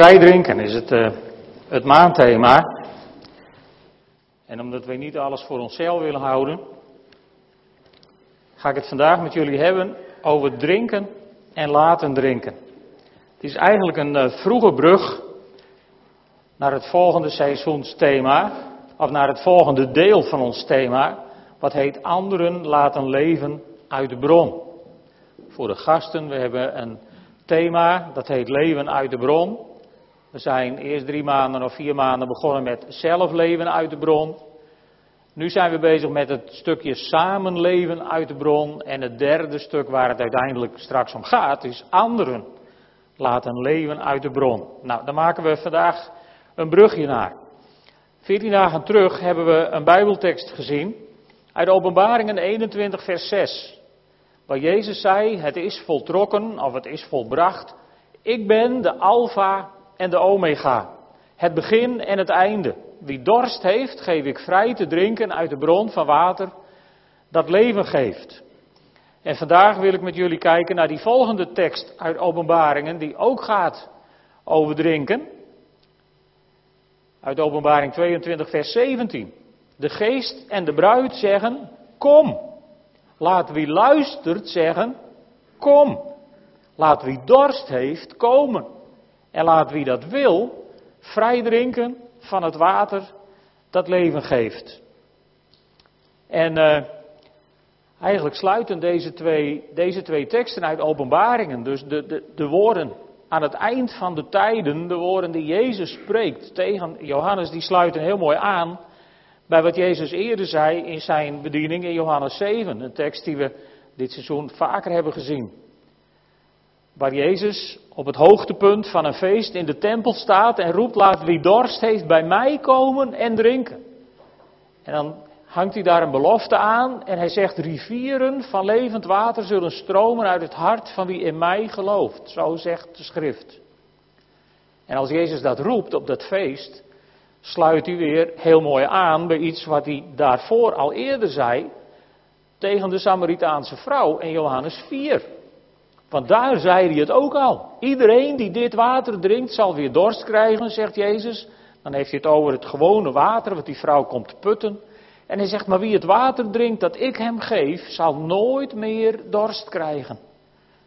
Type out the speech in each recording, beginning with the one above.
Vrij drinken is het, uh, het maandthema. En omdat we niet alles voor onszelf willen houden, ga ik het vandaag met jullie hebben over drinken en laten drinken. Het is eigenlijk een uh, vroege brug naar het volgende seizoensthema, of naar het volgende deel van ons thema, wat heet anderen laten leven uit de bron. Voor de gasten, we hebben een thema, dat heet leven uit de bron. We zijn eerst drie maanden of vier maanden begonnen met zelfleven uit de bron. Nu zijn we bezig met het stukje samenleven uit de bron. En het derde stuk waar het uiteindelijk straks om gaat, is anderen laten leven uit de bron. Nou, daar maken we vandaag een brugje naar. Veertien dagen terug hebben we een Bijbeltekst gezien uit Openbaringen 21, vers 6. Waar Jezus zei: Het is voltrokken of het is volbracht. Ik ben de Alpha en de Omega. Het begin en het einde. Wie dorst heeft, geef ik vrij te drinken uit de bron van water dat leven geeft. En vandaag wil ik met jullie kijken naar die volgende tekst uit Openbaringen, die ook gaat over drinken. Uit Openbaring 22, vers 17. De geest en de bruid zeggen: Kom. Laat wie luistert zeggen: Kom. Laat wie dorst heeft komen. En laat wie dat wil, vrij drinken van het water dat leven geeft. En uh, eigenlijk sluiten deze twee, deze twee teksten uit openbaringen, dus de, de, de woorden aan het eind van de tijden, de woorden die Jezus spreekt tegen Johannes, die sluiten heel mooi aan bij wat Jezus eerder zei in zijn bediening in Johannes 7, een tekst die we dit seizoen vaker hebben gezien. Waar Jezus op het hoogtepunt van een feest in de tempel staat en roept: Laat wie dorst heeft bij mij komen en drinken. En dan hangt hij daar een belofte aan en hij zegt: Rivieren van levend water zullen stromen uit het hart van wie in mij gelooft. Zo zegt de schrift. En als Jezus dat roept op dat feest, sluit hij weer heel mooi aan bij iets wat hij daarvoor al eerder zei tegen de Samaritaanse vrouw in Johannes 4. Want daar zei hij het ook al. Iedereen die dit water drinkt zal weer dorst krijgen, zegt Jezus. Dan heeft hij het over het gewone water wat die vrouw komt putten. En hij zegt, maar wie het water drinkt dat ik hem geef, zal nooit meer dorst krijgen.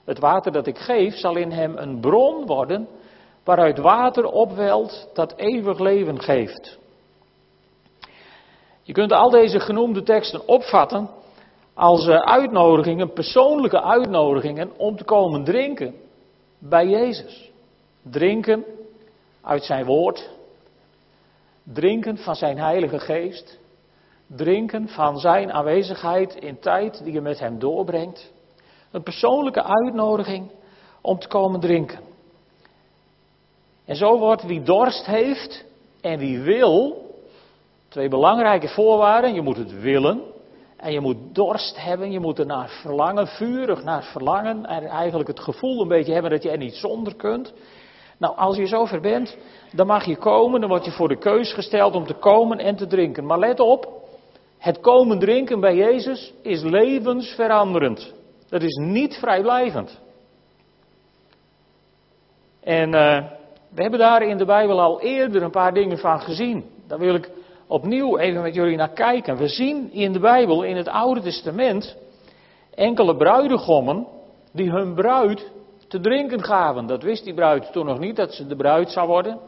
Het water dat ik geef zal in hem een bron worden waaruit water opwelt dat eeuwig leven geeft. Je kunt al deze genoemde teksten opvatten als eh, uitnodigingen, persoonlijke uitnodigingen om te komen drinken bij Jezus. Drinken uit zijn woord, drinken van zijn Heilige Geest, drinken van zijn aanwezigheid in tijd die je met hem doorbrengt. Een persoonlijke uitnodiging om te komen drinken. En zo wordt wie dorst heeft en wie wil, twee belangrijke voorwaarden. Je moet het willen en je moet dorst hebben, je moet er naar verlangen, vurig naar verlangen. En eigenlijk het gevoel een beetje hebben dat je er niet zonder kunt. Nou, als je zover bent, dan mag je komen, dan word je voor de keus gesteld om te komen en te drinken. Maar let op, het komen drinken bij Jezus is levensveranderend. Dat is niet vrijblijvend. En uh, we hebben daar in de Bijbel al eerder een paar dingen van gezien. Daar wil ik opnieuw even met jullie naar kijken. We zien in de Bijbel, in het Oude Testament, enkele bruidegommen die hun bruid te drinken gaven. Dat wist die bruid toen nog niet, dat ze de bruid zou worden.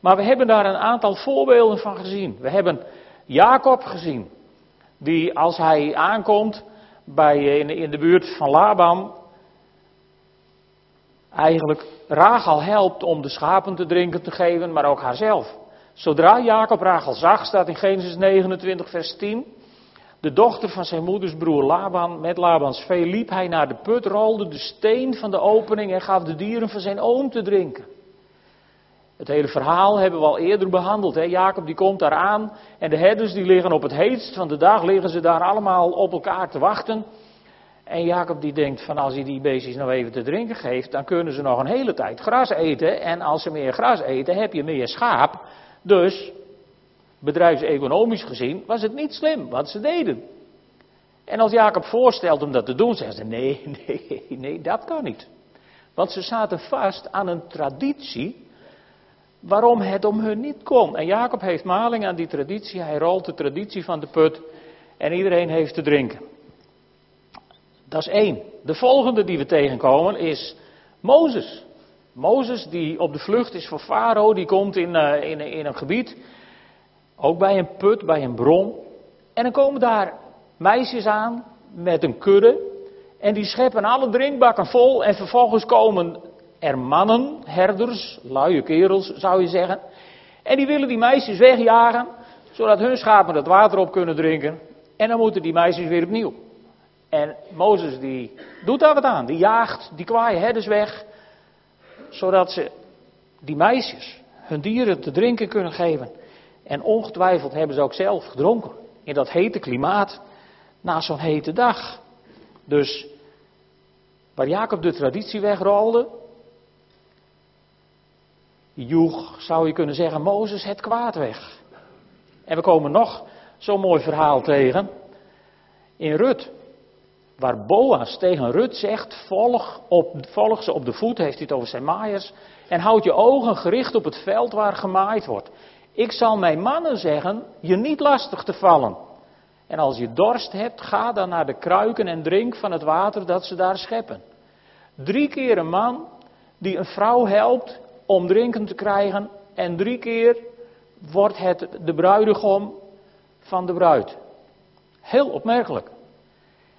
Maar we hebben daar een aantal voorbeelden van gezien. We hebben Jacob gezien, die als hij aankomt bij, in, in de buurt van Laban, eigenlijk Rachel helpt om de schapen te drinken te geven, maar ook haarzelf. Zodra Jacob Rachel zag, staat in Genesis 29, vers 10. De dochter van zijn moeders broer Laban, met Labans vee, liep hij naar de put, rolde de steen van de opening en gaf de dieren van zijn oom te drinken. Het hele verhaal hebben we al eerder behandeld. Hè? Jacob die komt daar aan en de herders die liggen op het heetst van de dag, liggen ze daar allemaal op elkaar te wachten. En Jacob die denkt van als hij die beestjes nog even te drinken geeft, dan kunnen ze nog een hele tijd gras eten. En als ze meer gras eten, heb je meer schaap. Dus, bedrijfseconomisch gezien, was het niet slim wat ze deden. En als Jacob voorstelt om dat te doen, zeggen ze nee, nee, nee, dat kan niet. Want ze zaten vast aan een traditie waarom het om hun niet kon. En Jacob heeft maling aan die traditie, hij rolt de traditie van de put en iedereen heeft te drinken. Dat is één. De volgende die we tegenkomen is Mozes. Mozes die op de vlucht is voor Farao, die komt in, uh, in, in een gebied, ook bij een put, bij een bron. En dan komen daar meisjes aan met een kudde en die scheppen alle drinkbakken vol en vervolgens komen er mannen, herders, luie kerels zou je zeggen. En die willen die meisjes wegjagen, zodat hun schapen het water op kunnen drinken. En dan moeten die meisjes weer opnieuw. En Mozes die doet daar wat aan. Die jaagt die kwaaie herders weg, zodat ze die meisjes hun dieren te drinken kunnen geven. En ongetwijfeld hebben ze ook zelf gedronken in dat hete klimaat na zo'n hete dag. Dus waar Jacob de traditie wegrolde, joeg, zou je kunnen zeggen, Mozes het kwaad weg. En we komen nog zo'n mooi verhaal tegen in Rut. Waar Boas tegen Rut zegt, volg, op, volg ze op de voet, heeft hij het over zijn maaiers. En houd je ogen gericht op het veld waar gemaaid wordt. Ik zal mijn mannen zeggen, je niet lastig te vallen. En als je dorst hebt, ga dan naar de kruiken en drink van het water dat ze daar scheppen. Drie keer een man die een vrouw helpt om drinken te krijgen. En drie keer wordt het de bruidegom van de bruid. Heel opmerkelijk.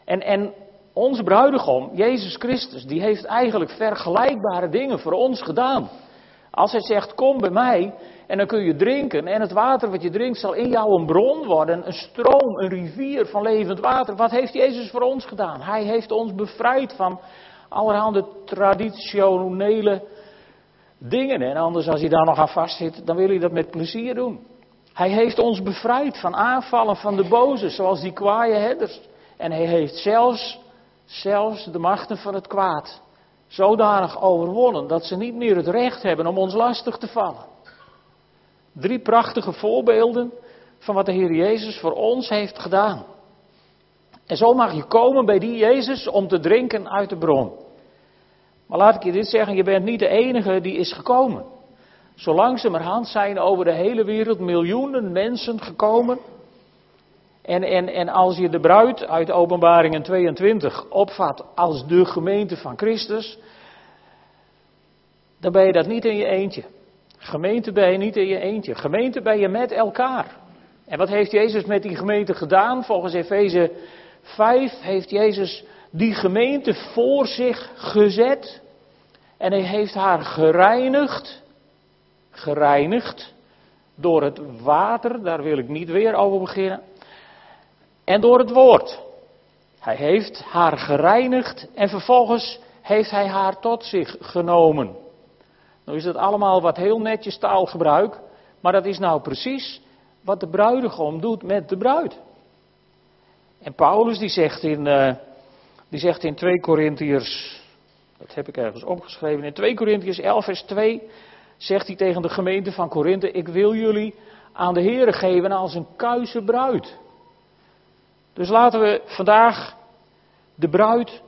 En, en onze bruidegom, Jezus Christus, die heeft eigenlijk vergelijkbare dingen voor ons gedaan. Als hij zegt, kom bij mij en dan kun je drinken en het water wat je drinkt zal in jou een bron worden, een stroom, een rivier van levend water. Wat heeft Jezus voor ons gedaan? Hij heeft ons bevrijd van allerhande traditionele dingen. En anders als hij daar nog aan vastzit, dan wil hij dat met plezier doen. Hij heeft ons bevrijd van aanvallen van de boze, zoals die kwaaie herders. En hij heeft zelfs, zelfs de machten van het kwaad zodanig overwonnen dat ze niet meer het recht hebben om ons lastig te vallen. Drie prachtige voorbeelden van wat de Heer Jezus voor ons heeft gedaan. En zo mag je komen bij die Jezus om te drinken uit de bron. Maar laat ik je dit zeggen, je bent niet de enige die is gekomen. Zo langzamerhand zijn over de hele wereld miljoenen mensen gekomen. En, en, en als je de bruid uit Openbaringen 22 opvat als de gemeente van Christus, dan ben je dat niet in je eentje. Gemeente ben je niet in je eentje. Gemeente ben je met elkaar. En wat heeft Jezus met die gemeente gedaan? Volgens Efeze 5 heeft Jezus die gemeente voor zich gezet. En hij heeft haar gereinigd. Gereinigd. Door het water, daar wil ik niet weer over beginnen. En door het woord. Hij heeft haar gereinigd en vervolgens heeft hij haar tot zich genomen. Nou is dat allemaal wat heel netjes taalgebruik, maar dat is nou precies wat de bruidegom doet met de bruid. En Paulus die zegt in, uh, die zegt in 2 Korintiërs, dat heb ik ergens opgeschreven, in 2 Korintiërs 11 vers 2 zegt hij tegen de gemeente van Korinthe, ik wil jullie aan de Here geven als een kuise bruid. Dus laten we vandaag de bruid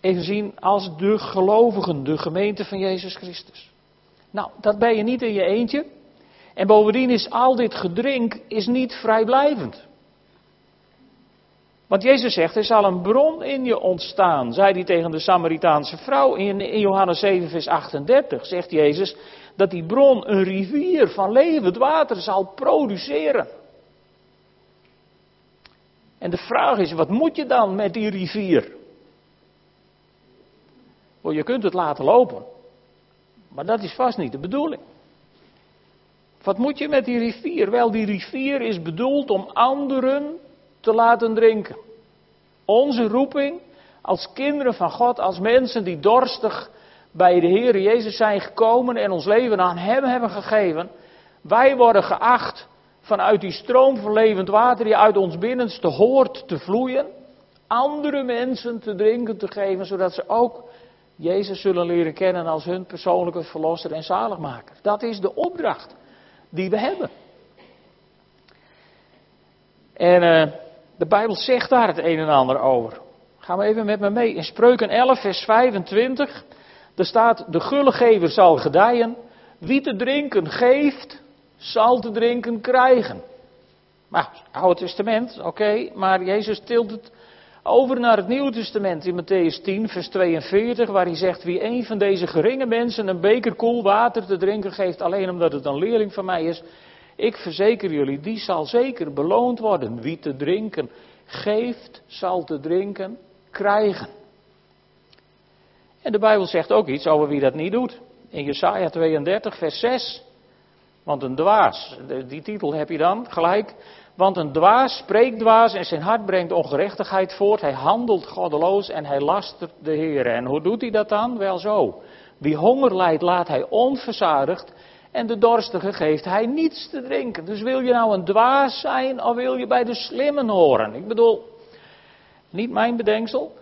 even zien als de gelovigen, de gemeente van Jezus Christus. Nou, dat ben je niet in je eentje. En bovendien is al dit gedrink is niet vrijblijvend. Want Jezus zegt, er zal een bron in je ontstaan, zei hij tegen de Samaritaanse vrouw in, in Johannes 7, vers 38. Zegt Jezus dat die bron een rivier van levend water zal produceren. En de vraag is, wat moet je dan met die rivier? je kunt het laten lopen. Maar dat is vast niet de bedoeling. Wat moet je met die rivier? Wel, die rivier is bedoeld om anderen te laten drinken. Onze roeping als kinderen van God, als mensen die dorstig bij de Heer Jezus zijn gekomen en ons leven aan Hem hebben gegeven. Wij worden geacht vanuit die stroom van levend water die uit ons binnenste hoort te vloeien, andere mensen te drinken te geven, zodat ze ook Jezus zullen leren kennen als hun persoonlijke verlosser en zaligmaker. Dat is de opdracht die we hebben. En uh, de Bijbel zegt daar het een en ander over. Gaan we even met me mee. In Spreuken 11, vers 25. Er staat: De gullegever zal gedijen, Wie te drinken geeft, zal te drinken krijgen. Maar, Oude Testament, oké, maar Jezus tilt het over naar het Nieuwe Testament in Matthäus 10, vers 42, waar hij zegt: Wie een van deze geringe mensen een beker koel water te drinken geeft, alleen omdat het een leerling van mij is, ik verzeker jullie, die zal zeker beloond worden. Wie te drinken geeft, zal te drinken krijgen. En de Bijbel zegt ook iets over wie dat niet doet. In Jesaja 32, vers 6. Want een dwaas, die titel heb je dan gelijk. Want een dwaas spreekt dwaas en zijn hart brengt ongerechtigheid voort. Hij handelt goddeloos en hij lastert de Heer. En hoe doet hij dat dan? Wel zo. Wie honger lijdt, laat hij onverzadigd. En de dorstige geeft hij niets te drinken. Dus wil je nou een dwaas zijn of wil je bij de slimmen horen? Ik bedoel, niet mijn bedenksel.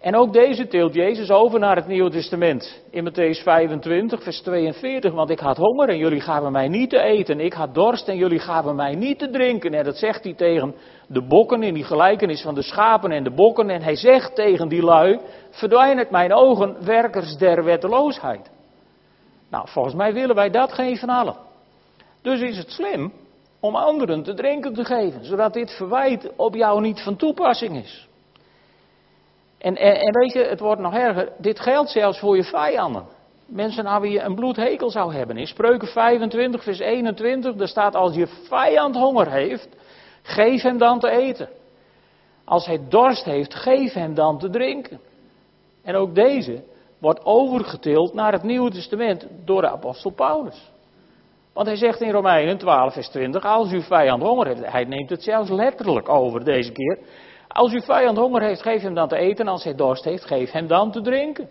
En ook deze teelt Jezus over naar het Nieuwe Testament. In Matthäus 25, vers 42. Want ik had honger en jullie gaven mij niet te eten. Ik had dorst en jullie gaven mij niet te drinken. En dat zegt hij tegen de bokken in die gelijkenis van de schapen en de bokken. En hij zegt tegen die lui: Verdwijn uit mijn ogen, werkers der wetteloosheid. Nou, volgens mij willen wij dat geen van allen. Dus is het slim om anderen te drinken te geven, zodat dit verwijt op jou niet van toepassing is. En, en, en, weet je, het wordt nog erger. Dit geldt zelfs voor je vijanden. Mensen aan wie je een bloedhekel zou hebben. In Spreuken 25, vers 21, daar staat: Als je vijand honger heeft, geef hem dan te eten. Als hij dorst heeft, geef hem dan te drinken. En ook deze wordt overgetild naar het Nieuwe Testament door de apostel Paulus. Want hij zegt in Romeinen 12, vers 20: Als uw vijand honger heeft, hij neemt het zelfs letterlijk over deze keer. Als uw vijand honger heeft, geef hem dan te eten. Als hij dorst heeft, geef hem dan te drinken.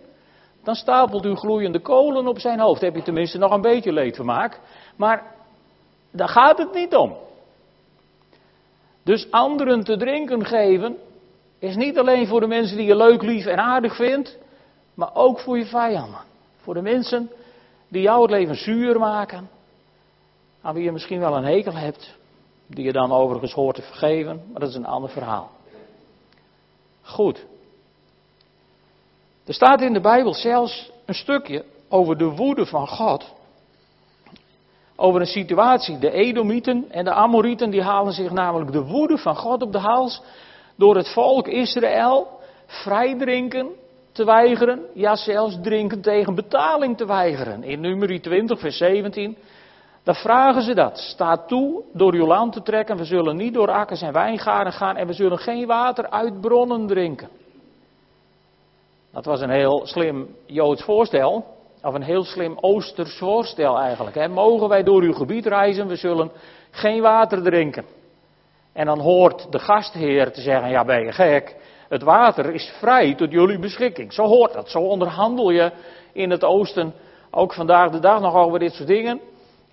Dan stapelt u gloeiende kolen op zijn hoofd. Heb je tenminste nog een beetje leedvermaak. Maar daar gaat het niet om. Dus anderen te drinken geven is niet alleen voor de mensen die je leuk, lief en aardig vindt, maar ook voor je vijanden. Voor de mensen die jou het leven zuur maken, aan wie je misschien wel een hekel hebt, die je dan overigens hoort te vergeven, maar dat is een ander verhaal. Goed. Er staat in de Bijbel zelfs een stukje over de woede van God. Over een situatie. De Edomieten en de Amorieten die halen zich namelijk de woede van God op de hals. Door het volk Israël vrij drinken te weigeren. Ja, zelfs drinken tegen betaling te weigeren. In nummer 20, vers 17. Dan vragen ze dat. Sta toe door uw land te trekken. We zullen niet door akkers en wijngaarden gaan. En we zullen geen water uit bronnen drinken. Dat was een heel slim Joods voorstel. Of een heel slim Oosters voorstel eigenlijk. Hè. Mogen wij door uw gebied reizen? We zullen geen water drinken. En dan hoort de gastheer te zeggen: Ja, ben je gek? Het water is vrij tot jullie beschikking. Zo hoort dat. Zo onderhandel je in het Oosten ook vandaag de dag nog over dit soort dingen.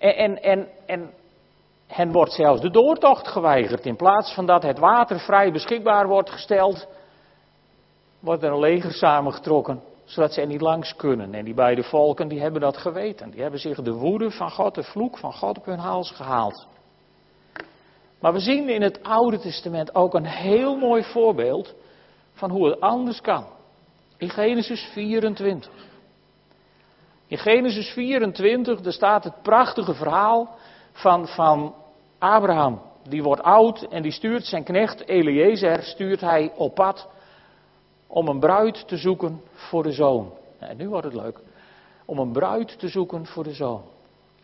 En, en, en, en hen wordt zelfs de doortocht geweigerd. In plaats van dat het water vrij beschikbaar wordt gesteld, wordt er een leger samengetrokken, zodat ze er niet langs kunnen. En die beide volken, die hebben dat geweten. Die hebben zich de woede van God, de vloek van God op hun hals gehaald. Maar we zien in het Oude Testament ook een heel mooi voorbeeld van hoe het anders kan. In Genesis 24. In Genesis 24, daar staat het prachtige verhaal van, van Abraham. Die wordt oud en die stuurt zijn knecht Eliezer, stuurt hij op pad om een bruid te zoeken voor de zoon. En nu wordt het leuk. Om een bruid te zoeken voor de zoon.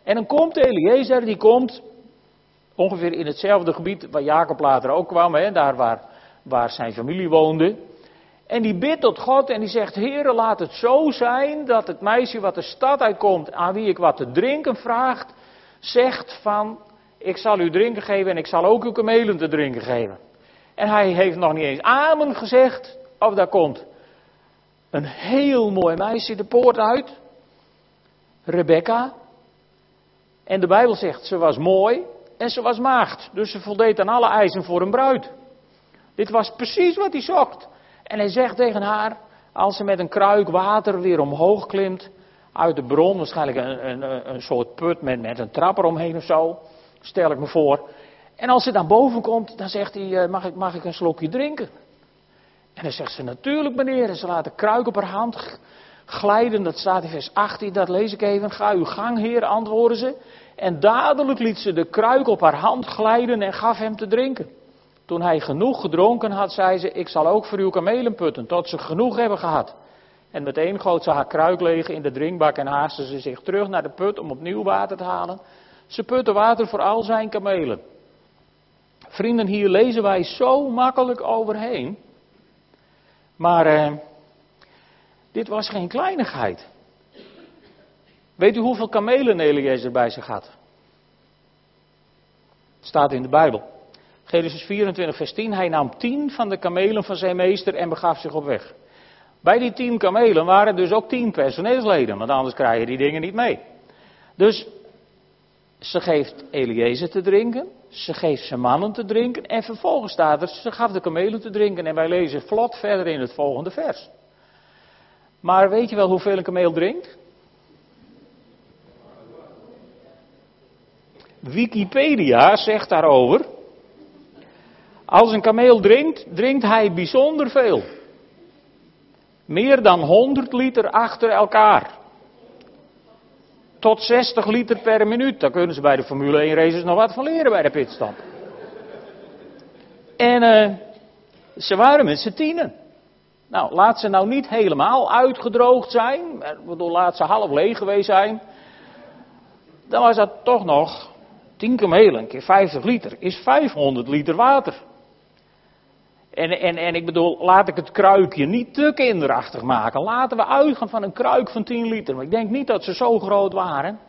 En dan komt Eliezer, die komt ongeveer in hetzelfde gebied waar Jacob later ook kwam, hè, daar waar, waar zijn familie woonde. En die bidt tot God en die zegt: Heere, laat het zo zijn dat het meisje wat de stad uitkomt, aan wie ik wat te drinken vraagt, zegt van: Ik zal u drinken geven en ik zal ook uw kamelen te drinken geven. En hij heeft nog niet eens amen gezegd, of daar komt een heel mooi meisje de poort uit, Rebecca. En de Bijbel zegt: Ze was mooi en ze was maagd, dus ze voldeed aan alle eisen voor een bruid. Dit was precies wat hij zocht. En hij zegt tegen haar, als ze met een kruik water weer omhoog klimt, uit de bron, waarschijnlijk een, een, een soort put met, met een trap eromheen of zo, stel ik me voor. En als ze dan boven komt, dan zegt hij, eh, mag ik, mag ik een slokje drinken? En dan zegt ze, natuurlijk meneer. En ze laat de kruik op haar hand glijden, dat staat in vers 18, dat lees ik even. Ga uw gang, heer, antwoorden ze. En dadelijk liet ze de kruik op haar hand glijden en gaf hem te drinken. Toen hij genoeg gedronken had, zei ze, ik zal ook voor uw kamelen putten, tot ze genoeg hebben gehad. En meteen goot ze haar kruik leeg in de drinkbak en haastte ze zich terug naar de put om opnieuw water te halen. Ze putte water voor al zijn kamelen. Vrienden, hier lezen wij zo makkelijk overheen. Maar eh, dit was geen kleinigheid. Weet u hoeveel kamelen Eliezer bij zich had? Het staat in de Bijbel. Genesis 24, vers 10. Hij nam tien van de kamelen van zijn meester en begaf zich op weg. Bij die tien kamelen waren dus ook tien personeelsleden, want anders krijg je die dingen niet mee. Dus ze geeft Eliezer te drinken, ze geeft zijn mannen te drinken en vervolgens staat er, ze gaf de kamelen te drinken en wij lezen vlot verder in het volgende vers. Maar weet je wel hoeveel een kameel drinkt? Wikipedia zegt daarover, als een kameel drinkt, drinkt hij bijzonder veel. Meer dan 100 liter achter elkaar. Tot 60 liter per minuut. Daar kunnen ze bij de Formule 1 races nog wat van leren bij de pitstop. En uh, ze waren met z'n tienen. Nou, laat ze nou niet helemaal uitgedroogd zijn. Bedoel, laat ze half leeg geweest zijn. Dan was dat toch nog 10 kamelen keer 50 liter. Is 500 liter water. En, en, en ik bedoel, laat ik het kruikje niet te kinderachtig maken. Laten we uitgaan van een kruik van 10 liter. Maar ik denk niet dat ze zo groot waren.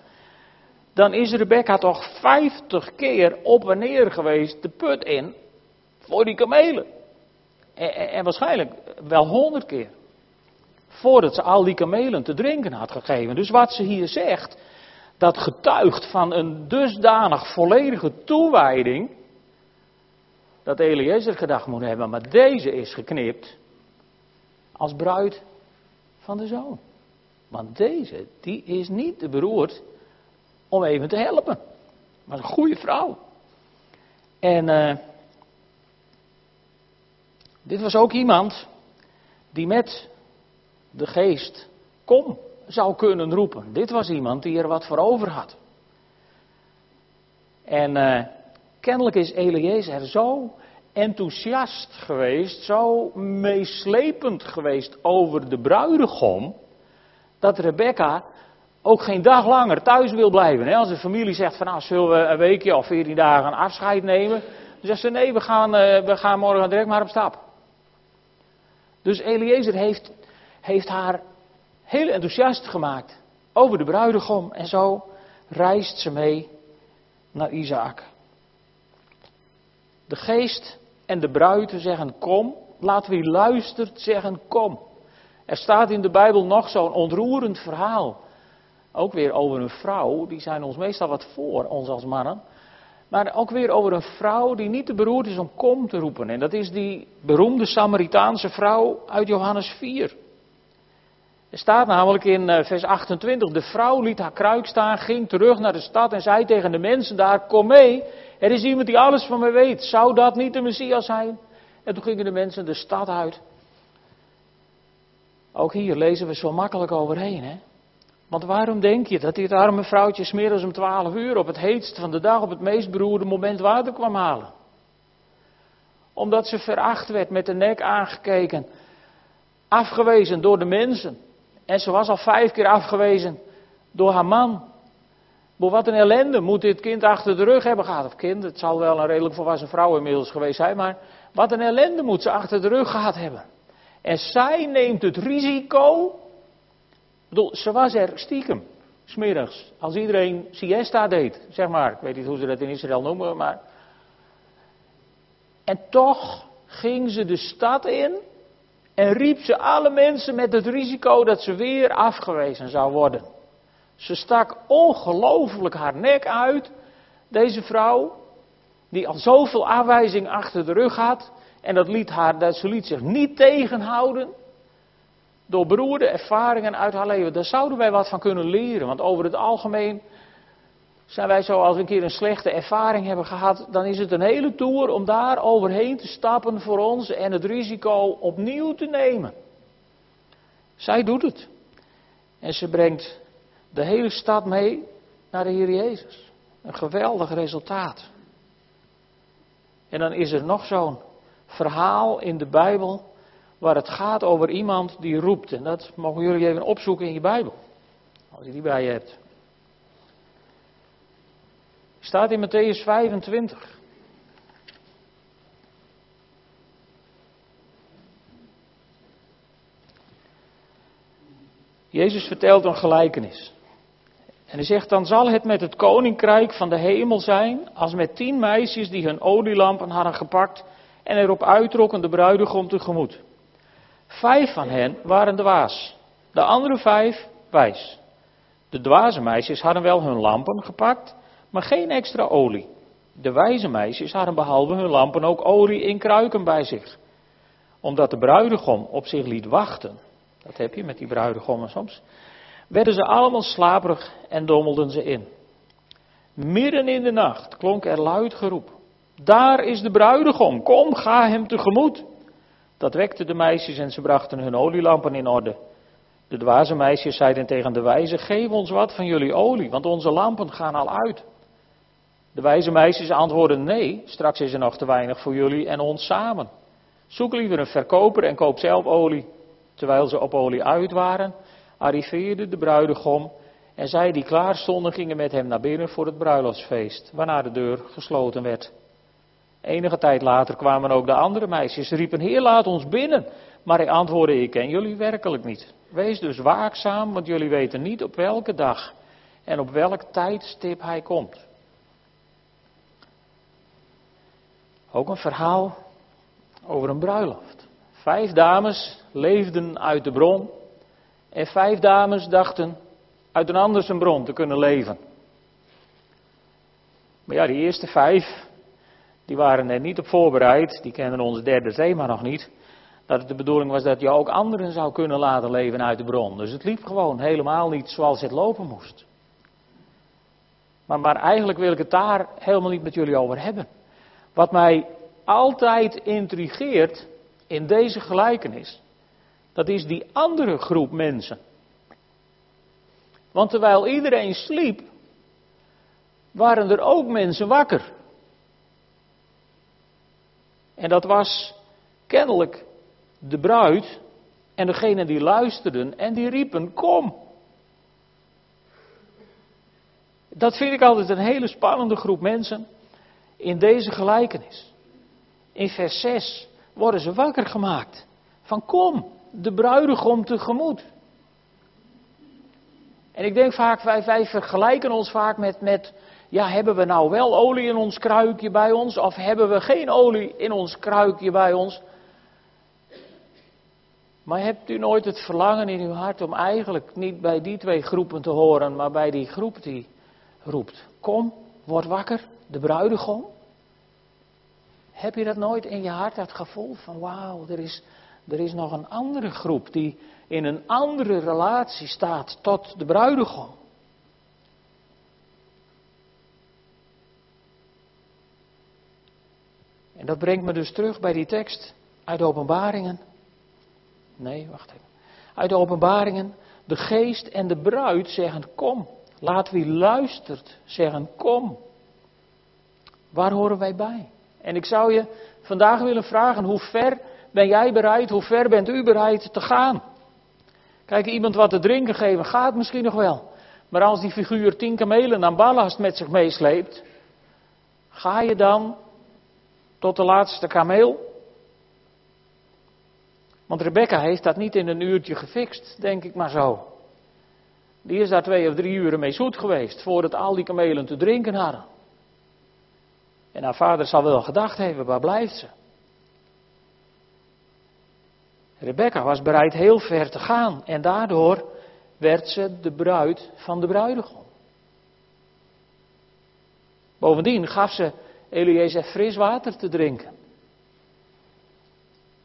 Dan is Rebecca toch 50 keer op en neer geweest de put in voor die kamelen. En, en, en waarschijnlijk wel 100 keer. Voordat ze al die kamelen te drinken had gegeven. Dus wat ze hier zegt, dat getuigt van een dusdanig volledige toewijding dat Eliezer gedacht moet hebben, maar deze is geknipt als bruid van de zoon. Want deze, die is niet te beroerd om even te helpen. Maar een goede vrouw. En uh, dit was ook iemand die met de geest kom zou kunnen roepen. Dit was iemand die er wat voor over had. En uh, Kennelijk is Eliezer zo enthousiast geweest, zo meeslepend geweest over de bruidegom, dat Rebecca ook geen dag langer thuis wil blijven. Als de familie zegt van nou zullen we een weekje of veertien dagen afscheid nemen, dan zegt ze nee, we gaan, eh, we gaan morgen direct maar op stap. Dus Eliezer heeft, heeft haar heel enthousiast gemaakt over de bruidegom en zo reist ze mee naar Isaac. De geest en de bruid zeggen kom. Laat wie luistert zeggen kom. Er staat in de Bijbel nog zo'n ontroerend verhaal. Ook weer over een vrouw, die zijn ons meestal wat voor, ons als mannen. Maar ook weer over een vrouw die niet te beroerd is om kom te roepen. En dat is die beroemde Samaritaanse vrouw uit Johannes 4. Er staat namelijk in eh, vers 28, de vrouw liet haar kruik staan, ging terug naar de stad en zei tegen de mensen daar, kom mee, er is iemand die alles van mij weet. Zou dat niet de Messias zijn? En toen gingen de mensen de stad uit. Ook hier lezen we zo makkelijk overheen, hè? Want waarom denk je dat dit arme vrouwtje smiddags om twaalf uur op het heetst van de dag, op het meest beroerde moment water kwam halen? Omdat ze veracht werd, met de nek aangekeken, afgewezen door de mensen. En ze was al vijf keer afgewezen door haar man. Wat een ellende moet dit kind achter de rug hebben gehad. Of kind, het zal wel een redelijk volwassen vrouw inmiddels geweest zijn. Maar wat een ellende moet ze achter de rug gehad hebben. En zij neemt het risico. Ik bedoel, ze was er stiekem. Smiddags. Als iedereen siesta deed. Zeg maar. Ik weet niet hoe ze dat in Israël noemen. Maar. En toch ging ze de stad in. En riep ze alle mensen met het risico dat ze weer afgewezen zou worden. Ze stak ongelooflijk haar nek uit, deze vrouw, die al zoveel aanwijzing achter de rug had. En dat liet haar, dat ze liet zich niet tegenhouden door beroerde ervaringen uit haar leven. Daar zouden wij wat van kunnen leren, want over het algemeen zijn wij zo als we een keer een slechte ervaring hebben gehad, dan is het een hele tour om daar overheen te stappen voor ons en het risico opnieuw te nemen. Zij doet het. En ze brengt de hele stad mee naar de Heer Jezus. Een geweldig resultaat. En dan is er nog zo'n verhaal in de Bijbel waar het gaat over iemand die roept. En dat mogen jullie even opzoeken in je Bijbel. Als je die bij je hebt. Staat in Matthäus 25. Jezus vertelt een gelijkenis. En hij zegt, dan zal het met het koninkrijk van de hemel zijn als met tien meisjes die hun olielampen hadden gepakt en erop uittrokken de bruidegom tegemoet. Vijf van hen waren dwaas, de andere vijf wijs. De dwaze meisjes hadden wel hun lampen gepakt, maar geen extra olie. De wijze meisjes hadden behalve hun lampen ook olie in kruiken bij zich. Omdat de bruidegom op zich liet wachten, dat heb je met die bruidegommen soms, werden ze allemaal slaperig en dommelden ze in. Midden in de nacht klonk er luid geroep. Daar is de bruidegom, kom, ga hem tegemoet. Dat wekte de meisjes en ze brachten hun olielampen in orde. De dwaze meisjes zeiden tegen de wijze, geef ons wat van jullie olie, want onze lampen gaan al uit. De wijze meisjes antwoordden, nee, straks is er nog te weinig voor jullie en ons samen. Zoek liever een verkoper en koop zelf olie. Terwijl ze op olie uit waren, arriveerde de bruidegom en zij die klaar stonden gingen met hem naar binnen voor het bruiloftsfeest, waarna de deur gesloten werd. Enige tijd later kwamen ook de andere meisjes, ze riepen, Heer laat ons binnen. Maar hij antwoordde, ik ken jullie werkelijk niet. Wees dus waakzaam, want jullie weten niet op welke dag en op welk tijdstip hij komt. Ook een verhaal over een bruiloft. Vijf dames leefden uit de bron en vijf dames dachten uit een andere bron te kunnen leven. Maar ja, die eerste vijf, die waren er niet op voorbereid. Die kennen ons derde thema nog niet. Dat het de bedoeling was dat je ook anderen zou kunnen laten leven uit de bron. Dus het liep gewoon helemaal niet zoals het lopen moest. Maar, maar eigenlijk wil ik het daar helemaal niet met jullie over hebben. Wat mij altijd intrigeert in deze gelijkenis, dat is die andere groep mensen. Want terwijl iedereen sliep, waren er ook mensen wakker. En dat was kennelijk de bruid en degene die luisterden en die riepen: Kom. Dat vind ik altijd een hele spannende groep mensen in deze gelijkenis. In vers 6 worden ze wakker gemaakt. Van kom, de bruidegom tegemoet. En ik denk vaak, wij, wij vergelijken ons vaak met, met, ja, hebben we nou wel olie in ons kruikje bij ons? Of hebben we geen olie in ons kruikje bij ons? Maar hebt u nooit het verlangen in uw hart om eigenlijk niet bij die twee groepen te horen, maar bij die groep die roept: Kom, word wakker, de bruidegom? Heb je dat nooit in je hart, dat gevoel van wauw, er is, er is nog een andere groep die in een andere relatie staat tot de bruidegom? En dat brengt me dus terug bij die tekst uit de openbaringen. Nee, wacht even. Uit de openbaringen. De geest en de bruid zeggen kom. Laat wie luistert zeggen kom. Waar horen wij bij? En ik zou je vandaag willen vragen, hoe ver ben jij bereid, hoe ver bent u bereid te gaan? Kijk, iemand wat te drinken geven gaat misschien nog wel. Maar als die figuur tien kamelen aan ballast met zich meesleept, ga je dan tot de laatste kameel? Want Rebecca heeft dat niet in een uurtje gefixt, denk ik maar zo. Die is daar twee of drie uren mee zoet geweest, voordat al die kamelen te drinken hadden. En haar vader zal wel gedacht hebben, waar blijft ze? Rebecca was bereid heel ver te gaan en daardoor werd ze de bruid van de bruidegom. Bovendien gaf ze Eliezer fris water te drinken.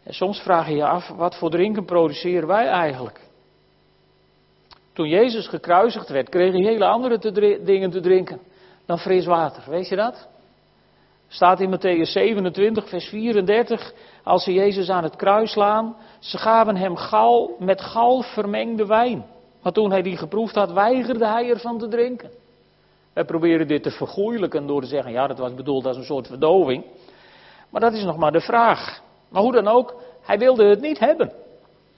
En soms vraag je je af, wat voor drinken produceren wij eigenlijk? Toen Jezus gekruisigd werd, kreeg hij hele andere dingen te drinken dan fris water. Weet je dat? Staat in Matthäus 27, vers 34, als ze Jezus aan het kruis slaan, ze gaven hem gal met gal vermengde wijn. Maar toen hij die geproefd had, weigerde hij ervan te drinken. Wij proberen dit te vergoeilijken door te zeggen, ja, dat was bedoeld als een soort verdoving. Maar dat is nog maar de vraag. Maar hoe dan ook, hij wilde het niet hebben.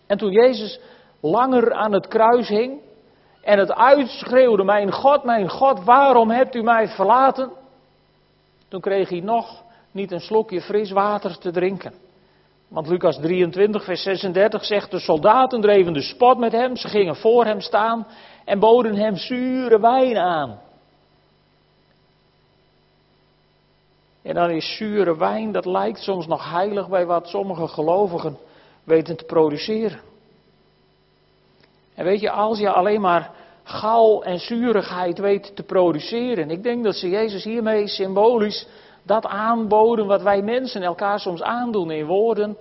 En toen Jezus langer aan het kruis hing en het uitschreeuwde, mijn God, mijn God, waarom hebt u mij verlaten? Toen kreeg hij nog niet een slokje fris water te drinken. Want Lucas 23, vers 36 zegt, de soldaten dreven de spot met hem, ze gingen voor hem staan en boden hem zure wijn aan. En dan is zure wijn, dat lijkt soms nog heilig bij wat sommige gelovigen weten te produceren. En weet je, als je alleen maar gal en zurigheid weet te produceren. Ik denk dat ze Jezus hiermee symbolisch dat aanboden wat wij mensen elkaar soms aandoen in woorden,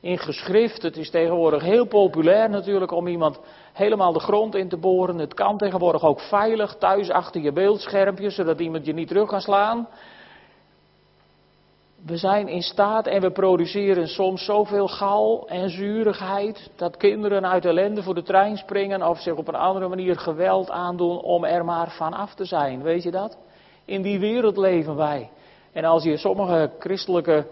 in geschrift. Het is tegenwoordig heel populair natuurlijk om iemand helemaal de grond in te boren. Het kan tegenwoordig ook veilig thuis achter je beeldschermpje, zodat iemand je niet terug kan slaan. We zijn in staat en we produceren soms zoveel gal en zurigheid dat kinderen uit ellende voor de trein springen of zich op een andere manier geweld aandoen om er maar van af te zijn. Weet je dat? In die wereld leven wij. En als je sommige christelijke,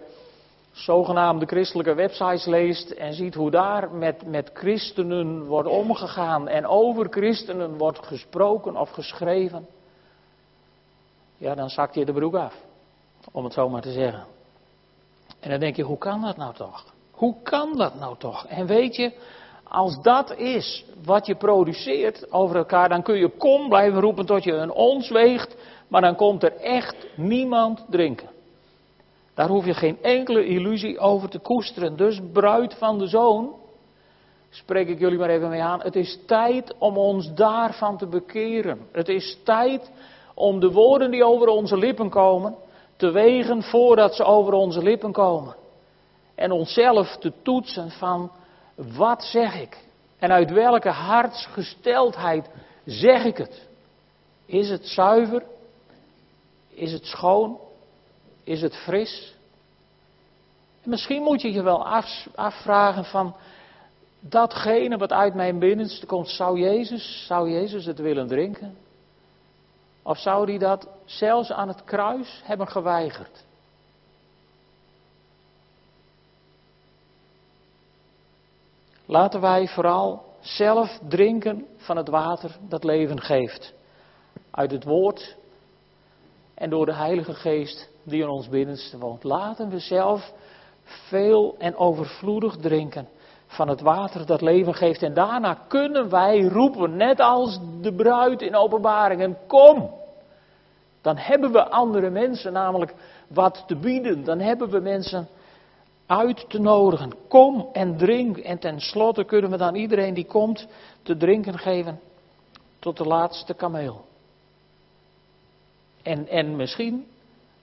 zogenaamde christelijke websites leest en ziet hoe daar met, met christenen wordt omgegaan en over christenen wordt gesproken of geschreven, ja, dan zakt je de broek af, om het zo maar te zeggen. En dan denk je, hoe kan dat nou toch? Hoe kan dat nou toch? En weet je, als dat is wat je produceert over elkaar, dan kun je kom blijven roepen tot je een ons weegt, maar dan komt er echt niemand drinken. Daar hoef je geen enkele illusie over te koesteren. Dus bruid van de zoon, spreek ik jullie maar even mee aan. Het is tijd om ons daarvan te bekeren. Het is tijd om de woorden die over onze lippen komen, te wegen voordat ze over onze lippen komen. En onszelf te toetsen van wat zeg ik? En uit welke hartsgesteldheid zeg ik het? Is het zuiver? Is het schoon? Is het fris? En misschien moet je je wel afvragen van datgene wat uit mijn binnenste komt, zou Jezus, zou Jezus het willen drinken? Of zou hij dat zelfs aan het kruis hebben geweigerd? Laten wij vooral zelf drinken van het water dat leven geeft. Uit het woord en door de Heilige Geest die in ons binnenste woont. Laten we zelf veel en overvloedig drinken van het water dat leven geeft. En daarna kunnen wij roepen, net als de bruid in openbaringen, kom. Dan hebben we andere mensen namelijk wat te bieden. Dan hebben we mensen uit te nodigen. Kom en drink. En tenslotte kunnen we dan iedereen die komt te drinken geven tot de laatste kameel. En, en misschien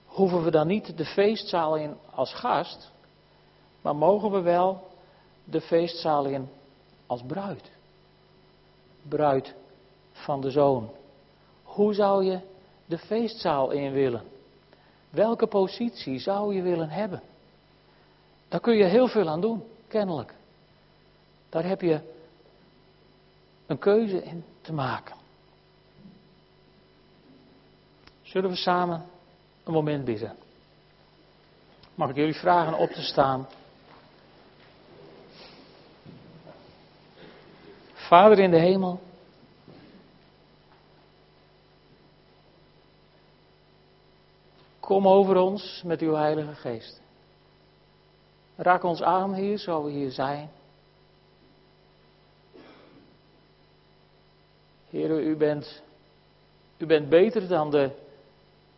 hoeven we dan niet de feestzaal in als gast, maar mogen we wel de feestzaal in als bruid. Bruid van de zoon. Hoe zou je de feestzaal in willen? Welke positie zou je willen hebben? Daar kun je heel veel aan doen, kennelijk. Daar heb je een keuze in te maken. Zullen we samen een moment bidden? Mag ik jullie vragen op te staan? Vader in de hemel. Kom over ons met uw Heilige Geest. Raak ons aan, hier, zo we hier zijn. Heer, u bent, u bent beter dan de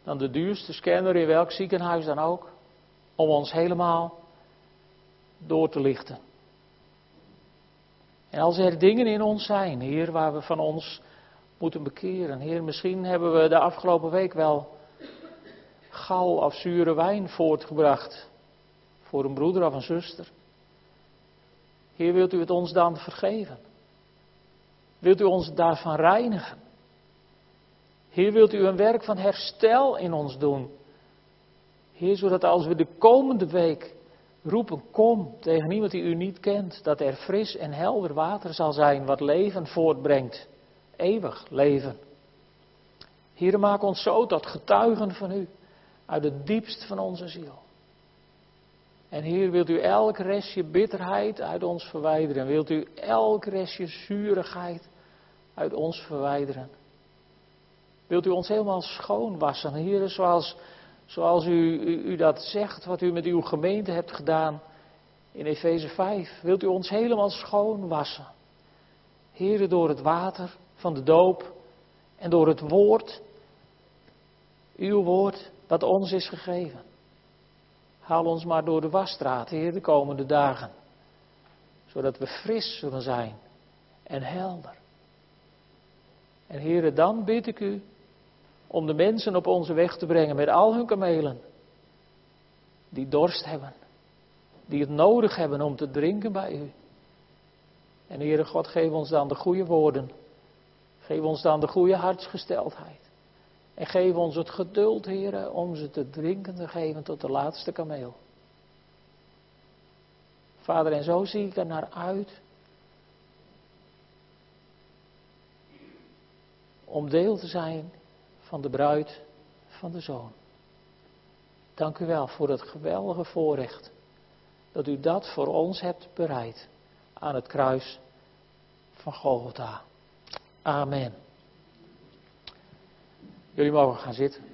dan de duurste scanner in welk ziekenhuis dan ook, om ons helemaal door te lichten. En als er dingen in ons zijn, Heer, waar we van ons moeten bekeren. Heer, misschien hebben we de afgelopen week wel gal of zure wijn voortgebracht voor een broeder of een zuster. Heer, wilt u het ons dan vergeven? Wilt u ons daarvan reinigen? Heer, wilt u een werk van herstel in ons doen? Heer, zodat als we de komende week roepen kom tegen iemand die u niet kent, dat er fris en helder water zal zijn wat leven voortbrengt, eeuwig leven. Hier maak ons zo tot getuigen van u, uit het diepst van onze ziel. En hier wilt u elk restje bitterheid uit ons verwijderen. Wilt u elk restje zurigheid uit ons verwijderen. Wilt u ons helemaal schoonwassen, Hier, zoals, zoals u, u, dat zegt, wat u met uw gemeente hebt gedaan in Efeze 5. Wilt u ons helemaal schoonwassen. Heren, door het water van de doop en door het woord, uw woord, dat ons is gegeven. Haal ons maar door de wasstraat, Heer, de komende dagen. Zodat we fris zullen zijn en helder. En Heer, dan bid ik u om de mensen op onze weg te brengen met al hun kamelen. Die dorst hebben. Die het nodig hebben om te drinken bij u. En Heere God, geef ons dan de goede woorden. Geef ons dan de goede hartsgesteldheid. En geef ons het geduld, heren, om ze te drinken te geven tot de laatste kameel. Vader, en zo zie ik er naar uit. Om deel te zijn van de bruid van de zoon. Dank u wel voor het geweldige voorrecht dat u dat voor ons hebt bereid aan het kruis van Golgotha. Amen. Jullie mogen gaan zitten.